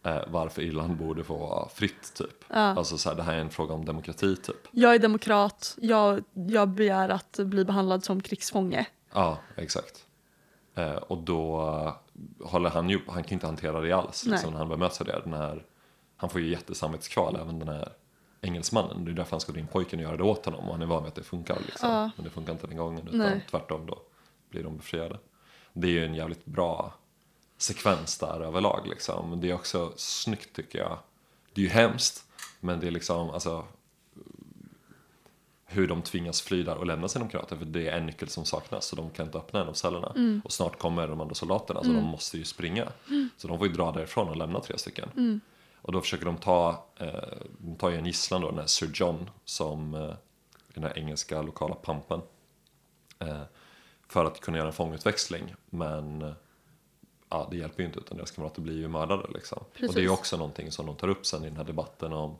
eh, varför Irland borde få vara fritt typ. Ja. Alltså så här, det här är en fråga om demokrati typ. Jag är demokrat, jag, jag begär att bli behandlad som krigsfånge. Ja, exakt. Eh, och då eh, håller han ju, han kan inte hantera det alls Nej. liksom, när han bemöts av det. Den här, han får ju jättesamvetskval, även den här engelsmannen. Det är därför han ska dra in pojken och göra det åt honom och han är van vid att det funkar. Liksom. Ja. Men det funkar inte den gången utan Nej. tvärtom då blir de befriade. Det är ju en jävligt bra sekvens där överlag liksom. Det är också snyggt tycker jag. Det är ju hemskt, men det är liksom alltså hur de tvingas fly där och lämna sina kamrater för det är en nyckel som saknas så de kan inte öppna en av cellerna. Och snart kommer de andra soldaterna så de måste ju springa. Så de får ju dra därifrån och lämna tre stycken. Och då försöker de ta, eh, de tar ju en gisslan då, den här Sir John som eh, den här engelska lokala pampen. Eh, för att kunna göra en fångutväxling men eh, ja, det hjälper ju inte utan deras kamrater blir ju mördade liksom. Och det är ju Precis. också någonting som de tar upp sen i den här debatten om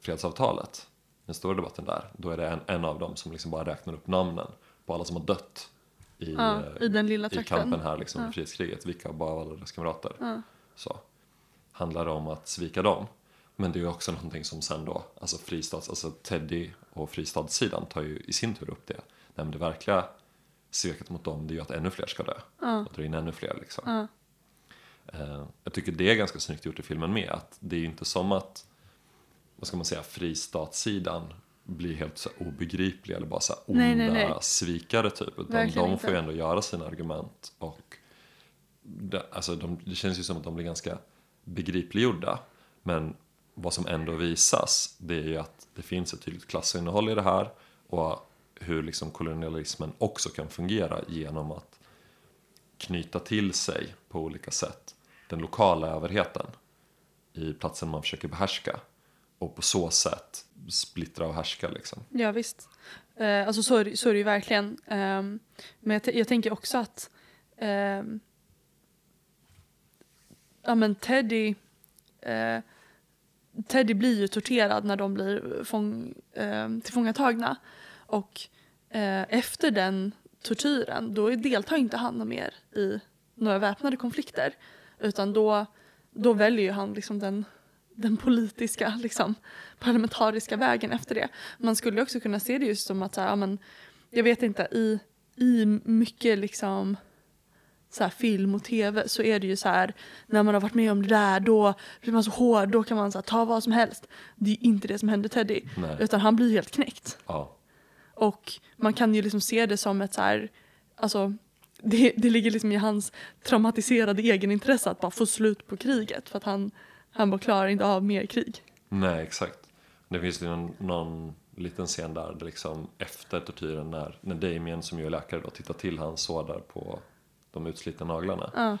fredsavtalet. Den stora debatten där. Då är det en, en av dem som liksom bara räknar upp namnen på alla som har dött i, Ja, eh, i den lilla i kampen här liksom, Ja. i frihetskriget. Vilka bara alla deras kamrater. Ja. Så. Handlar det om att svika dem. Men det är ju också någonting som sen då, alltså fristats, alltså Teddy och fristadssidan tar ju i sin tur upp det. Nej men det verkliga sveket mot dem det är ju att ännu fler ska dö. Ja. Och dra in ännu fler liksom. Ja. Eh, jag tycker det är ganska snyggt gjort i filmen med. Att det är ju inte som att, vad ska man säga, fristadssidan blir helt så obegriplig eller bara så onda Nej, nej, nej. svikare typ. Utan Verkligen de får ju ändå göra sina argument. Och det, alltså de, det känns ju som att de blir ganska begripliggjorda. Men vad som ändå visas det är ju att det finns ett tydligt klassinnehåll i det här. Och hur liksom kolonialismen också kan fungera genom att knyta till sig på olika sätt den lokala överheten i platsen man försöker behärska och på så sätt splittra och härska liksom. Ja visst. Eh, alltså så är, det, så är det ju verkligen. Eh, men jag, jag tänker också att eh, ja men Teddy eh, Teddy blir ju torterad när de blir fång, eh, tillfångatagna. Och eh, efter den tortyren då deltar inte han mer i några väpnade konflikter. Utan då, då väljer ju han liksom den, den politiska, liksom, parlamentariska vägen efter det. Man skulle också kunna se det just som att, så här, ja, men, jag vet inte, i, i mycket liksom så här, film och tv så är det ju så här när man har varit med om det där då blir man så hård, då kan man så här, ta vad som helst. Det är inte det som hände Teddy. Nej. Utan han blir helt knäckt. Ja, Och man kan ju liksom se det som ett så här, alltså det, det ligger liksom i hans traumatiserade egenintresse att bara få slut på kriget för att han, han bara klarar inte av mer krig. nej exakt. Det finns ju någon, någon liten scen där, där liksom efter tortyren när, när Damien som ju är läkare då tittar till hans sår där på de utslitna naglarna. Ja,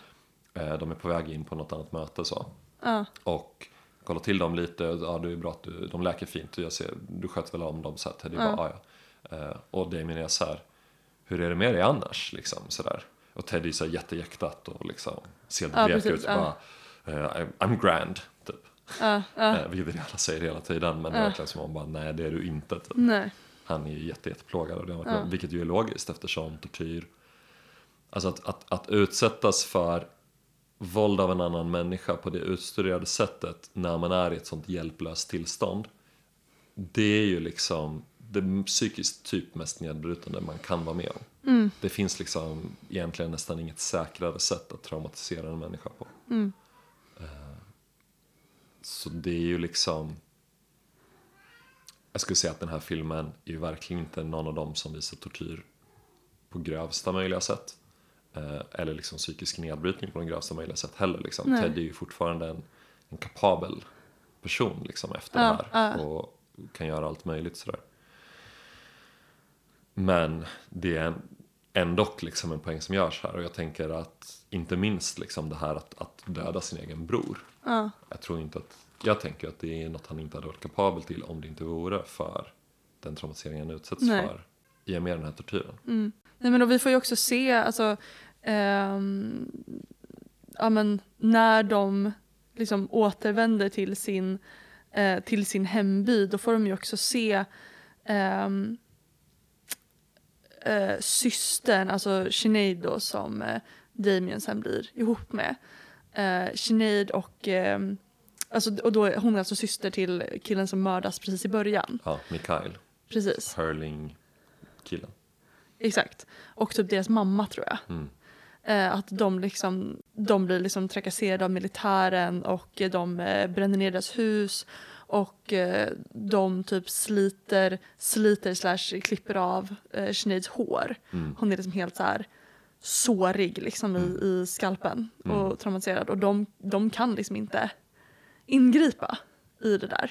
Eh, de är på väg in på något annat möte så. ja, Och kollar till dem lite, ja det är bra att du, de läker fint, jag ser, du sköt väl om dem så här, Teddy Ja. bara, "Ah, ja. Eh, och Damien är så här, hur är det med dig annars liksom sådär. Och Teddy är så här jättejäktat och liksom ser blek ut, ja. bara, I'm- I'm grand, typ. ja, ja. Eh, vilket alla säger hela tiden, men det är verkligen som om bara, nej det är du inte. Typ. Nej. Han är ju jätte, jätteplågad av det, Ja. vilket ju är logiskt eftersom tortyr, alltså att, att, att utsättas för våld av en annan människa på det utstuderade sättet när man är i ett sånt hjälplöst tillstånd. Det är ju liksom det psykiskt typ mest nedbrytande man kan vara med om. Mm. Det finns liksom egentligen nästan inget säkrare sätt att traumatisera en människa på. Mm. Så det är ju liksom jag skulle säga att den här filmen är ju verkligen inte någon av dem som visar tortyr på grövsta möjliga sätt. Eh, eller liksom psykisk nedbrytning på den grövsta möjliga sätt heller. Liksom. Nej. Ted är ju fortfarande en, en kapabel person liksom, efter Ja, det här. ja. Och kan göra allt möjligt sådär. Men det är ändå liksom en poäng som görs här. Och jag tänker att inte minst liksom det här att, att döda sin egen bror. Ja, Jag tror inte att, jag tänker att det är något han inte hade varit kapabel till om det inte vore för den traumatiseringen han utsätts Nej. för i och med den här tortyren. mm. Nej men och vi får ju också se, alltså, ehm, ja men när de liksom återvänder till sin, eh, till sin hemby, då får de ju också se ehm, eh, systern, alltså Sinead då som eh, Damien sen blir ihop med. Eh, Sinead och, ehm, alltså, och då, är- hon är alltså syster till killen som mördas precis i början. Ja, Mikael, Precis. Hurling-killen. Exakt. Och typ deras mamma tror jag. Mm. Eh, att de, liksom, de blir liksom trakasserade av militären och eh, de eh, bränner ner deras hus. Och eh, de typ sliter, sliter slash klipper av eh, Sineads hår. Mm. Hon är liksom helt så här sårig liksom i, i skalpen och traumatiserad. Och de, de kan liksom inte ingripa i det där.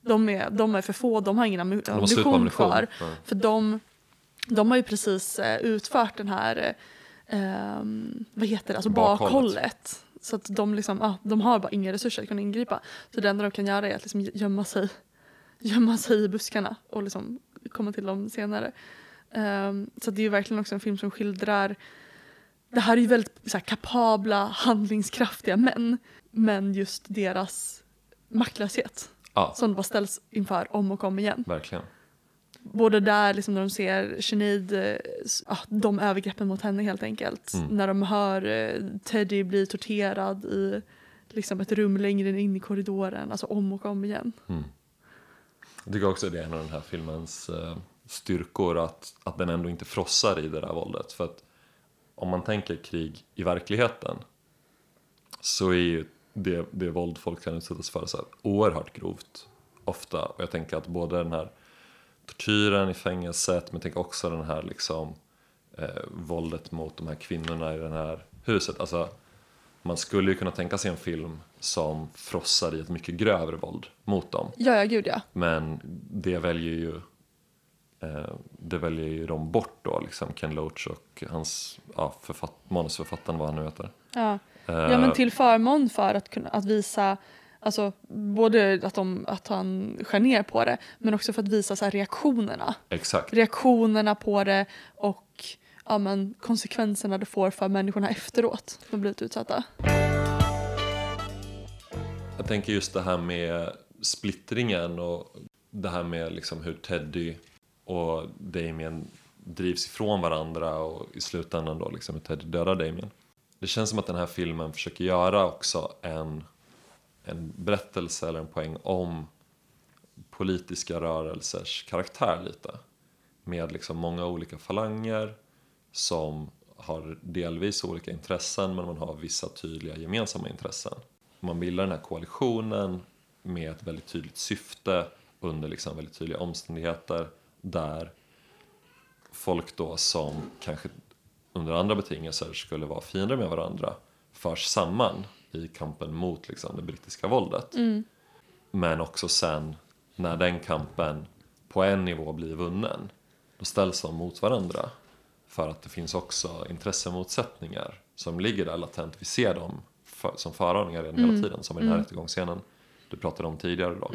De är, de är för få, de har ingen ammunition ammunition. kvar. Ja. För de, de har ju precis eh, utfört den här, eh, vad heter det, alltså Bakhållet. bakhållet. Så att de, liksom, ah, de har bara inga resurser att kunna ingripa. Så det enda de kan göra är att liksom gömma, sig, gömma sig i buskarna och liksom komma till dem senare. Ehm, så det är ju verkligen också en film som skildrar det här är ju väldigt så här, kapabla, handlingskraftiga män. Men just deras maktlöshet ja, som de bara ställs inför om och om igen. verkligen. Både där liksom när de ser Sinead, eh, ah, de övergreppen mot henne helt enkelt. Mm. När de hör eh, Teddy bli torterad i liksom ett rum längre in i korridoren, alltså om och om igen. Mm. Jag tycker också det är en av den här filmens eh, styrkor att, att den ändå inte frossar i det där våldet. För att om man tänker krig i verkligheten så är ju det, det våld folk kan utsättas för så oerhört grovt ofta. Och jag tänker att både den här tortyren i fängelset men tänker också den här liksom eh, våldet mot de här kvinnorna i det här huset. Alltså, man skulle ju kunna tänka sig en film som frossar i ett mycket grövre våld mot dem. Ja, ja, gud ja. Men det väljer ju eh, det väljer ju de bort då, liksom Ken Loach och hans ja, författ, manusförfattaren, vad han nu heter. Ja. Eh, ja, men till förmån för att, kunna, att visa Alltså både att, de, att han skär ner på det men också för att visa så reaktionerna. Exakt, Reaktionerna på det och ja, men, konsekvenserna det får för människorna efteråt. De blivit utsatta. jag tänker just det här med splittringen och det här med liksom hur Teddy och Damien drivs ifrån varandra och i slutändan då liksom hur Teddy dödar Damien. Det känns som att den här filmen försöker göra också en, en berättelse eller en poäng om politiska rörelsers karaktär lite. Med liksom många olika falanger som har delvis olika intressen men man har vissa tydliga gemensamma intressen. Man bildar den här koalitionen med ett väldigt tydligt syfte under liksom väldigt tydliga omständigheter där folk då som kanske under andra betingelser skulle vara fiender med varandra förs samman i kampen mot liksom det brittiska våldet. Men också sen när den kampen på en nivå blir vunnen då ställs de mot varandra. För att det finns också intressemotsättningar som ligger där latent. Vi ser dem för, som föraningar redan hela tiden som i den här rättegångsscenen du pratade om tidigare då.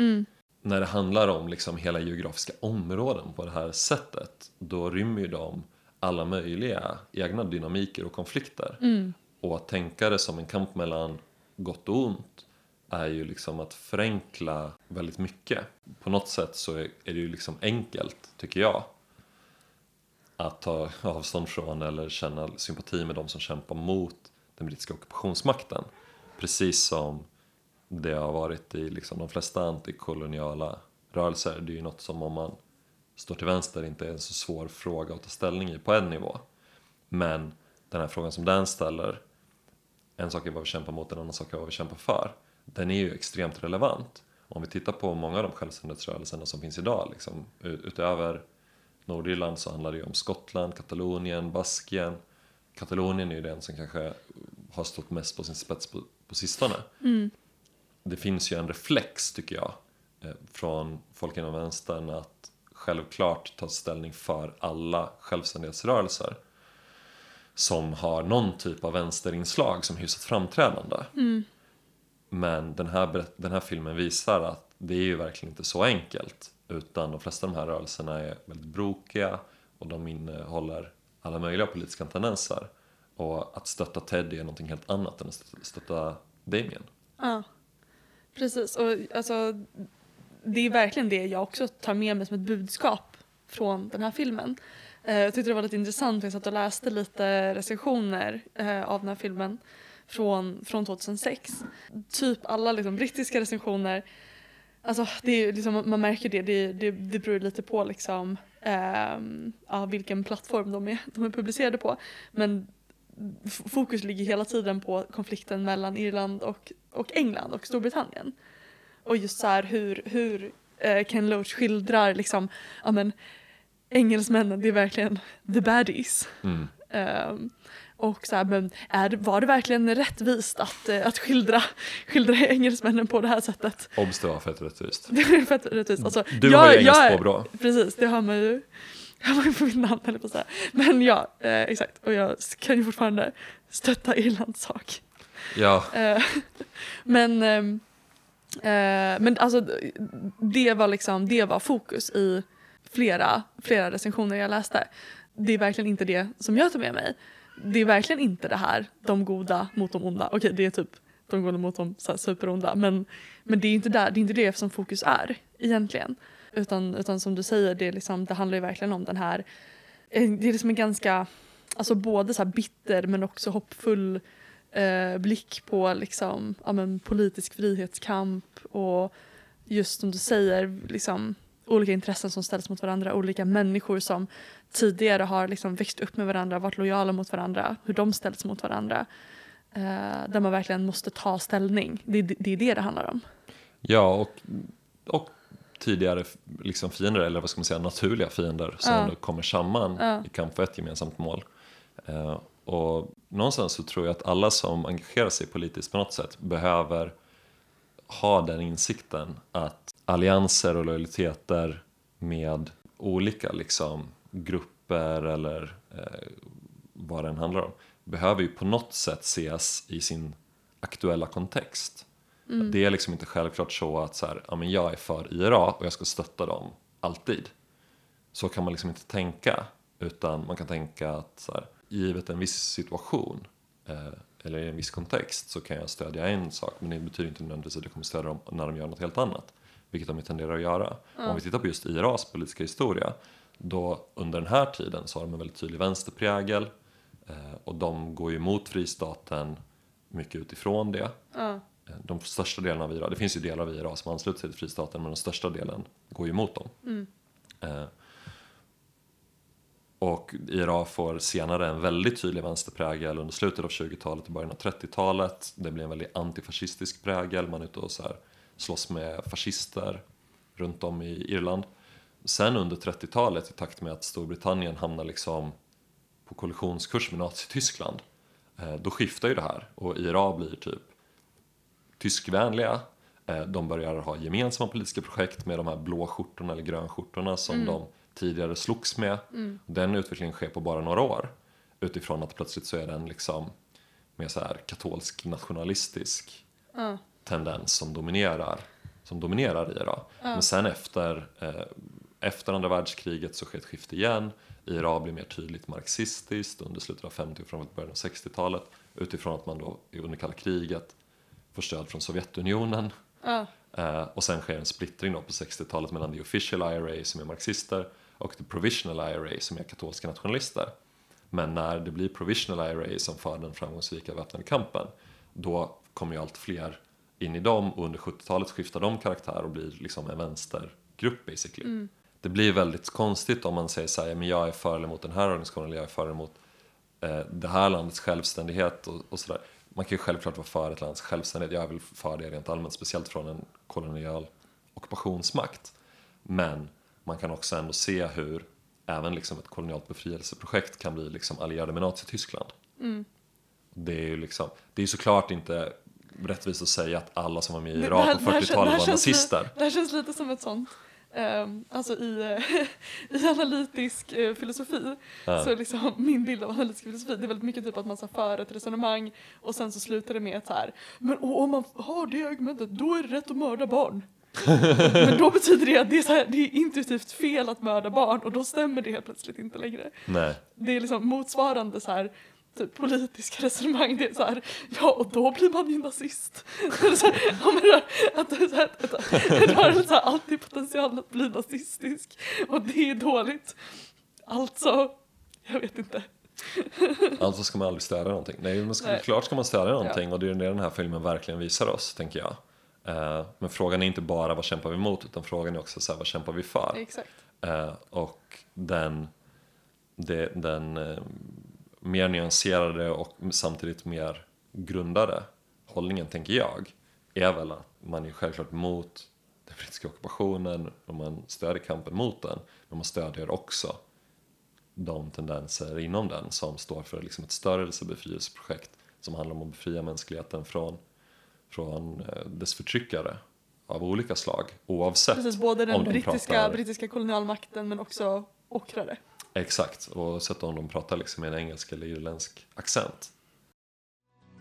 När det handlar om liksom hela geografiska områden på det här sättet då rymmer ju de alla möjliga egna dynamiker och konflikter. Och att tänka det som en kamp mellan gott och ont är ju liksom att förenkla väldigt mycket. På något sätt så är är det ju liksom enkelt, tycker jag, att ta avstånd från eller känna sympati med de som kämpar mot den brittiska ockupationsmakten. Precis som det har varit i liksom de flesta antikoloniala rörelser. Det är ju något som om man står till vänster inte är en så svår fråga att ta ställning i på en nivå. Men den här frågan som den ställer, en sak är vad vi kämpar mot, en annan sak är vad vi kämpar för. Den är ju extremt relevant. Om vi tittar på många av de självständighetsrörelserna som finns idag, liksom, utöver Nordirland så handlar det ju om Skottland, Katalonien, Baskien. Katalonien är ju den som kanske har stått mest på sin spets på, på sistone. Mm. Det finns ju en reflex, tycker jag, eh, från folk inom vänstern att självklart ta ställning för alla självständighetsrörelser som har någon typ av vänsterinslag som hyfsat framträdande. Men den här, den här filmen visar att det är ju verkligen inte så enkelt. Utan de flesta av de här rörelserna är väldigt brokiga och de innehåller alla möjliga politiska tendenser. Och att stötta Teddy är någonting helt annat än att stötta- stötta Damien. Ja, precis. Och alltså, det är verkligen det jag också tar med mig som ett budskap från den här filmen. Eh, jag tyckte det var lite intressant för jag satt och läste lite recensioner eh, av den här filmen från, från 2006. Typ alla liksom, brittiska recensioner Alltså det är liksom, man märker det, det, det, det beror lite på liksom, eh, ja, vilken plattform de är, de är publicerade på. Men fokus ligger hela tiden på konflikten mellan Irland och, och England och Storbritannien. Och just så här hur, hur eh, Ken Loach skildrar liksom, ja men engelsmännen, det är verkligen the baddies. Mm. Ehm, Och så här, men är, var det verkligen rättvist att, eh, att skildra, skildra engelsmännen på det här sättet? Obs, det var fett rättvist. Det fett rättvist. Alltså, Du jag- har ju engelskt är- påbrå. Precis, det har man ju. har man ju på mitt namn eller på så här. Men ja, eh, exakt. Och jag kan ju fortfarande stötta Irlands sak. Ja, Eh, men, ehm, eh, men alltså det var liksom, det var fokus i flera, flera recensioner jag läste. Det är verkligen inte det som jag tar med mig. Det är verkligen inte det här, de goda mot de onda. Okej, det är typ de goda mot de så här, superonda. Men, men det är inte där, det är inte det som fokus är egentligen. Utan, utan som du säger, det, är liksom, det handlar ju verkligen om den här, eh, det är liksom en ganska, alltså både så här bitter men också hoppfull eh, blick på liksom, ja, men, politisk frihetskamp och just som du säger, liksom, olika intressen som ställs mot varandra, olika människor som tidigare har liksom, växt upp med varandra, varit lojala mot varandra, hur de ställs mot varandra. Eh, där man verkligen måste ta ställning. Det, det, det är det det handlar om. ja och, och tidigare liksom fiender, eller vad ska man säga, naturliga fiender som ändå kommer samman i kamp för ett gemensamt mål. Eh, och någonstans så tror jag att alla som engagerar sig politiskt på något sätt behöver ha den insikten att allianser och lojaliteter med olika liksom, grupper eller eh, vad den handlar om behöver ju på något sätt ses i sin aktuella kontext. Det är liksom inte självklart så att så här, ja, men jag är för IRA och jag ska stötta dem alltid. Så kan man liksom inte tänka. Utan man kan tänka att så här, givet en viss situation eh, eller i en viss kontext så kan jag stödja en sak men det betyder inte nödvändigtvis att jag kommer stödja dem när de gör något helt annat. Vilket de tenderar att göra. Om vi tittar på just IRAs politiska historia då under den här tiden så har de en väldigt tydlig vänsterprägel eh, och de går ju emot fristaten mycket utifrån det. Ja. De största delarna av IRA, det finns ju delar av IRA som ansluter sig till fristaten men den största delen går ju emot dem. Eh, och IRA får senare en väldigt tydlig vänsterprägel under slutet av 20-talet och början av 30-talet. Det blir en väldigt antifascistisk prägel, man är ute och så här slåss med fascister runt om i Irland. Sen under 30-talet i takt med att Storbritannien hamnar liksom på kollisionskurs med Nazityskland eh, då skiftar ju det här och IRA blir typ tyskvänliga. Eh, De börjar ha gemensamma politiska projekt med de här blå skjortorna eller grönskjortorna som de tidigare slogs med. Den utvecklingen sker på bara några år utifrån att plötsligt så är den liksom mer så här katolsk nationalistisk Ja. tendens som dominerar, som dominerar IRA. Men sen efter, eh, efter andra världskriget så sker ett skifte igen. IRA blir mer tydligt marxistiskt under slutet av 50 och framförallt början av 60-talet utifrån att man då under kalla kriget får stöd från Sovjetunionen. Ja. Eh, och sen sker en splittring då på 60-talet mellan the official IRA som är marxister och the provisional IRA som är katolska nationalister. Men när det blir provisional IRA som för den framgångsrika väpnade kampen då kommer ju allt fler in i dem och under 70-talet skiftar de karaktär och blir liksom en vänstergrupp basically. Det blir väldigt konstigt om man säger så här, men jag är för eller emot den här organisationen eller jag är för eller emot eh, det här landets självständighet och, och sådär. Man kan ju självklart vara för ett lands självständighet, jag är väl för det rent allmänt, speciellt från en kolonial ockupationsmakt. Men man kan också ändå se hur även liksom ett kolonialt befrielseprojekt kan bli liksom allierade med Nazityskland. Det är ju liksom, det är såklart inte rättvist att säga att alla som var med i Irak på det här kän- 40-talet det här var nazister. Det här känns lite som ett sånt. Um, alltså i, eh, i analytisk eh, filosofi, Ja. så liksom min bild av analytisk filosofi, det är väldigt mycket typ att man så för ett resonemang och sen så slutar det med att så här, men om man har det argumentet då är det rätt att mörda barn. men då betyder det att det är, så här, det är intuitivt fel att mörda barn och då stämmer det helt plötsligt inte längre. Nej. Det är liksom motsvarande så här typ politiska resonemang. Det är så här, ja och då blir man ju nazist. Så här, ja, men det- att det är så här, att- att- en rörelse har alltid potential att bli nazistisk och det är dåligt. Alltså, jag vet inte. Alltså ska man aldrig stödja någonting. Nej, men ska, Nej. klart ska man stödja någonting och det är det den här filmen verkligen visar oss, tänker jag. Eh, men frågan är inte bara vad kämpar vi emot, utan frågan är också så här, vad kämpar vi för? Exakt. Eh, och den, det, den eh, mer nyanserade och samtidigt mer grundade hållningen, tänker jag, är väl att man är självklart mot den brittiska ockupationen och man stödjer kampen mot den, men man stödjer också de tendenser inom den som står för liksom ett störelsebefrielseprojekt som handlar om att befria mänskligheten från, från eh, dess förtryckare av olika slag oavsett Precis, både den de brittiska, pratar- brittiska kolonialmakten men också ockrare. Exakt, oavsett om de pratar liksom med en engelsk eller irländsk accent.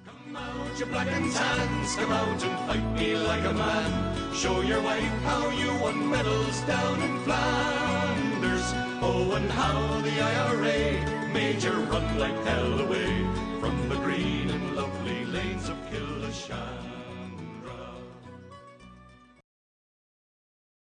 Come out, black and tans, come out and fight me like a man. Show your wife how you won medals down in Flanders. Oh, and how the IRA made you run like hell away from the green and lovely lanes of Killeshan.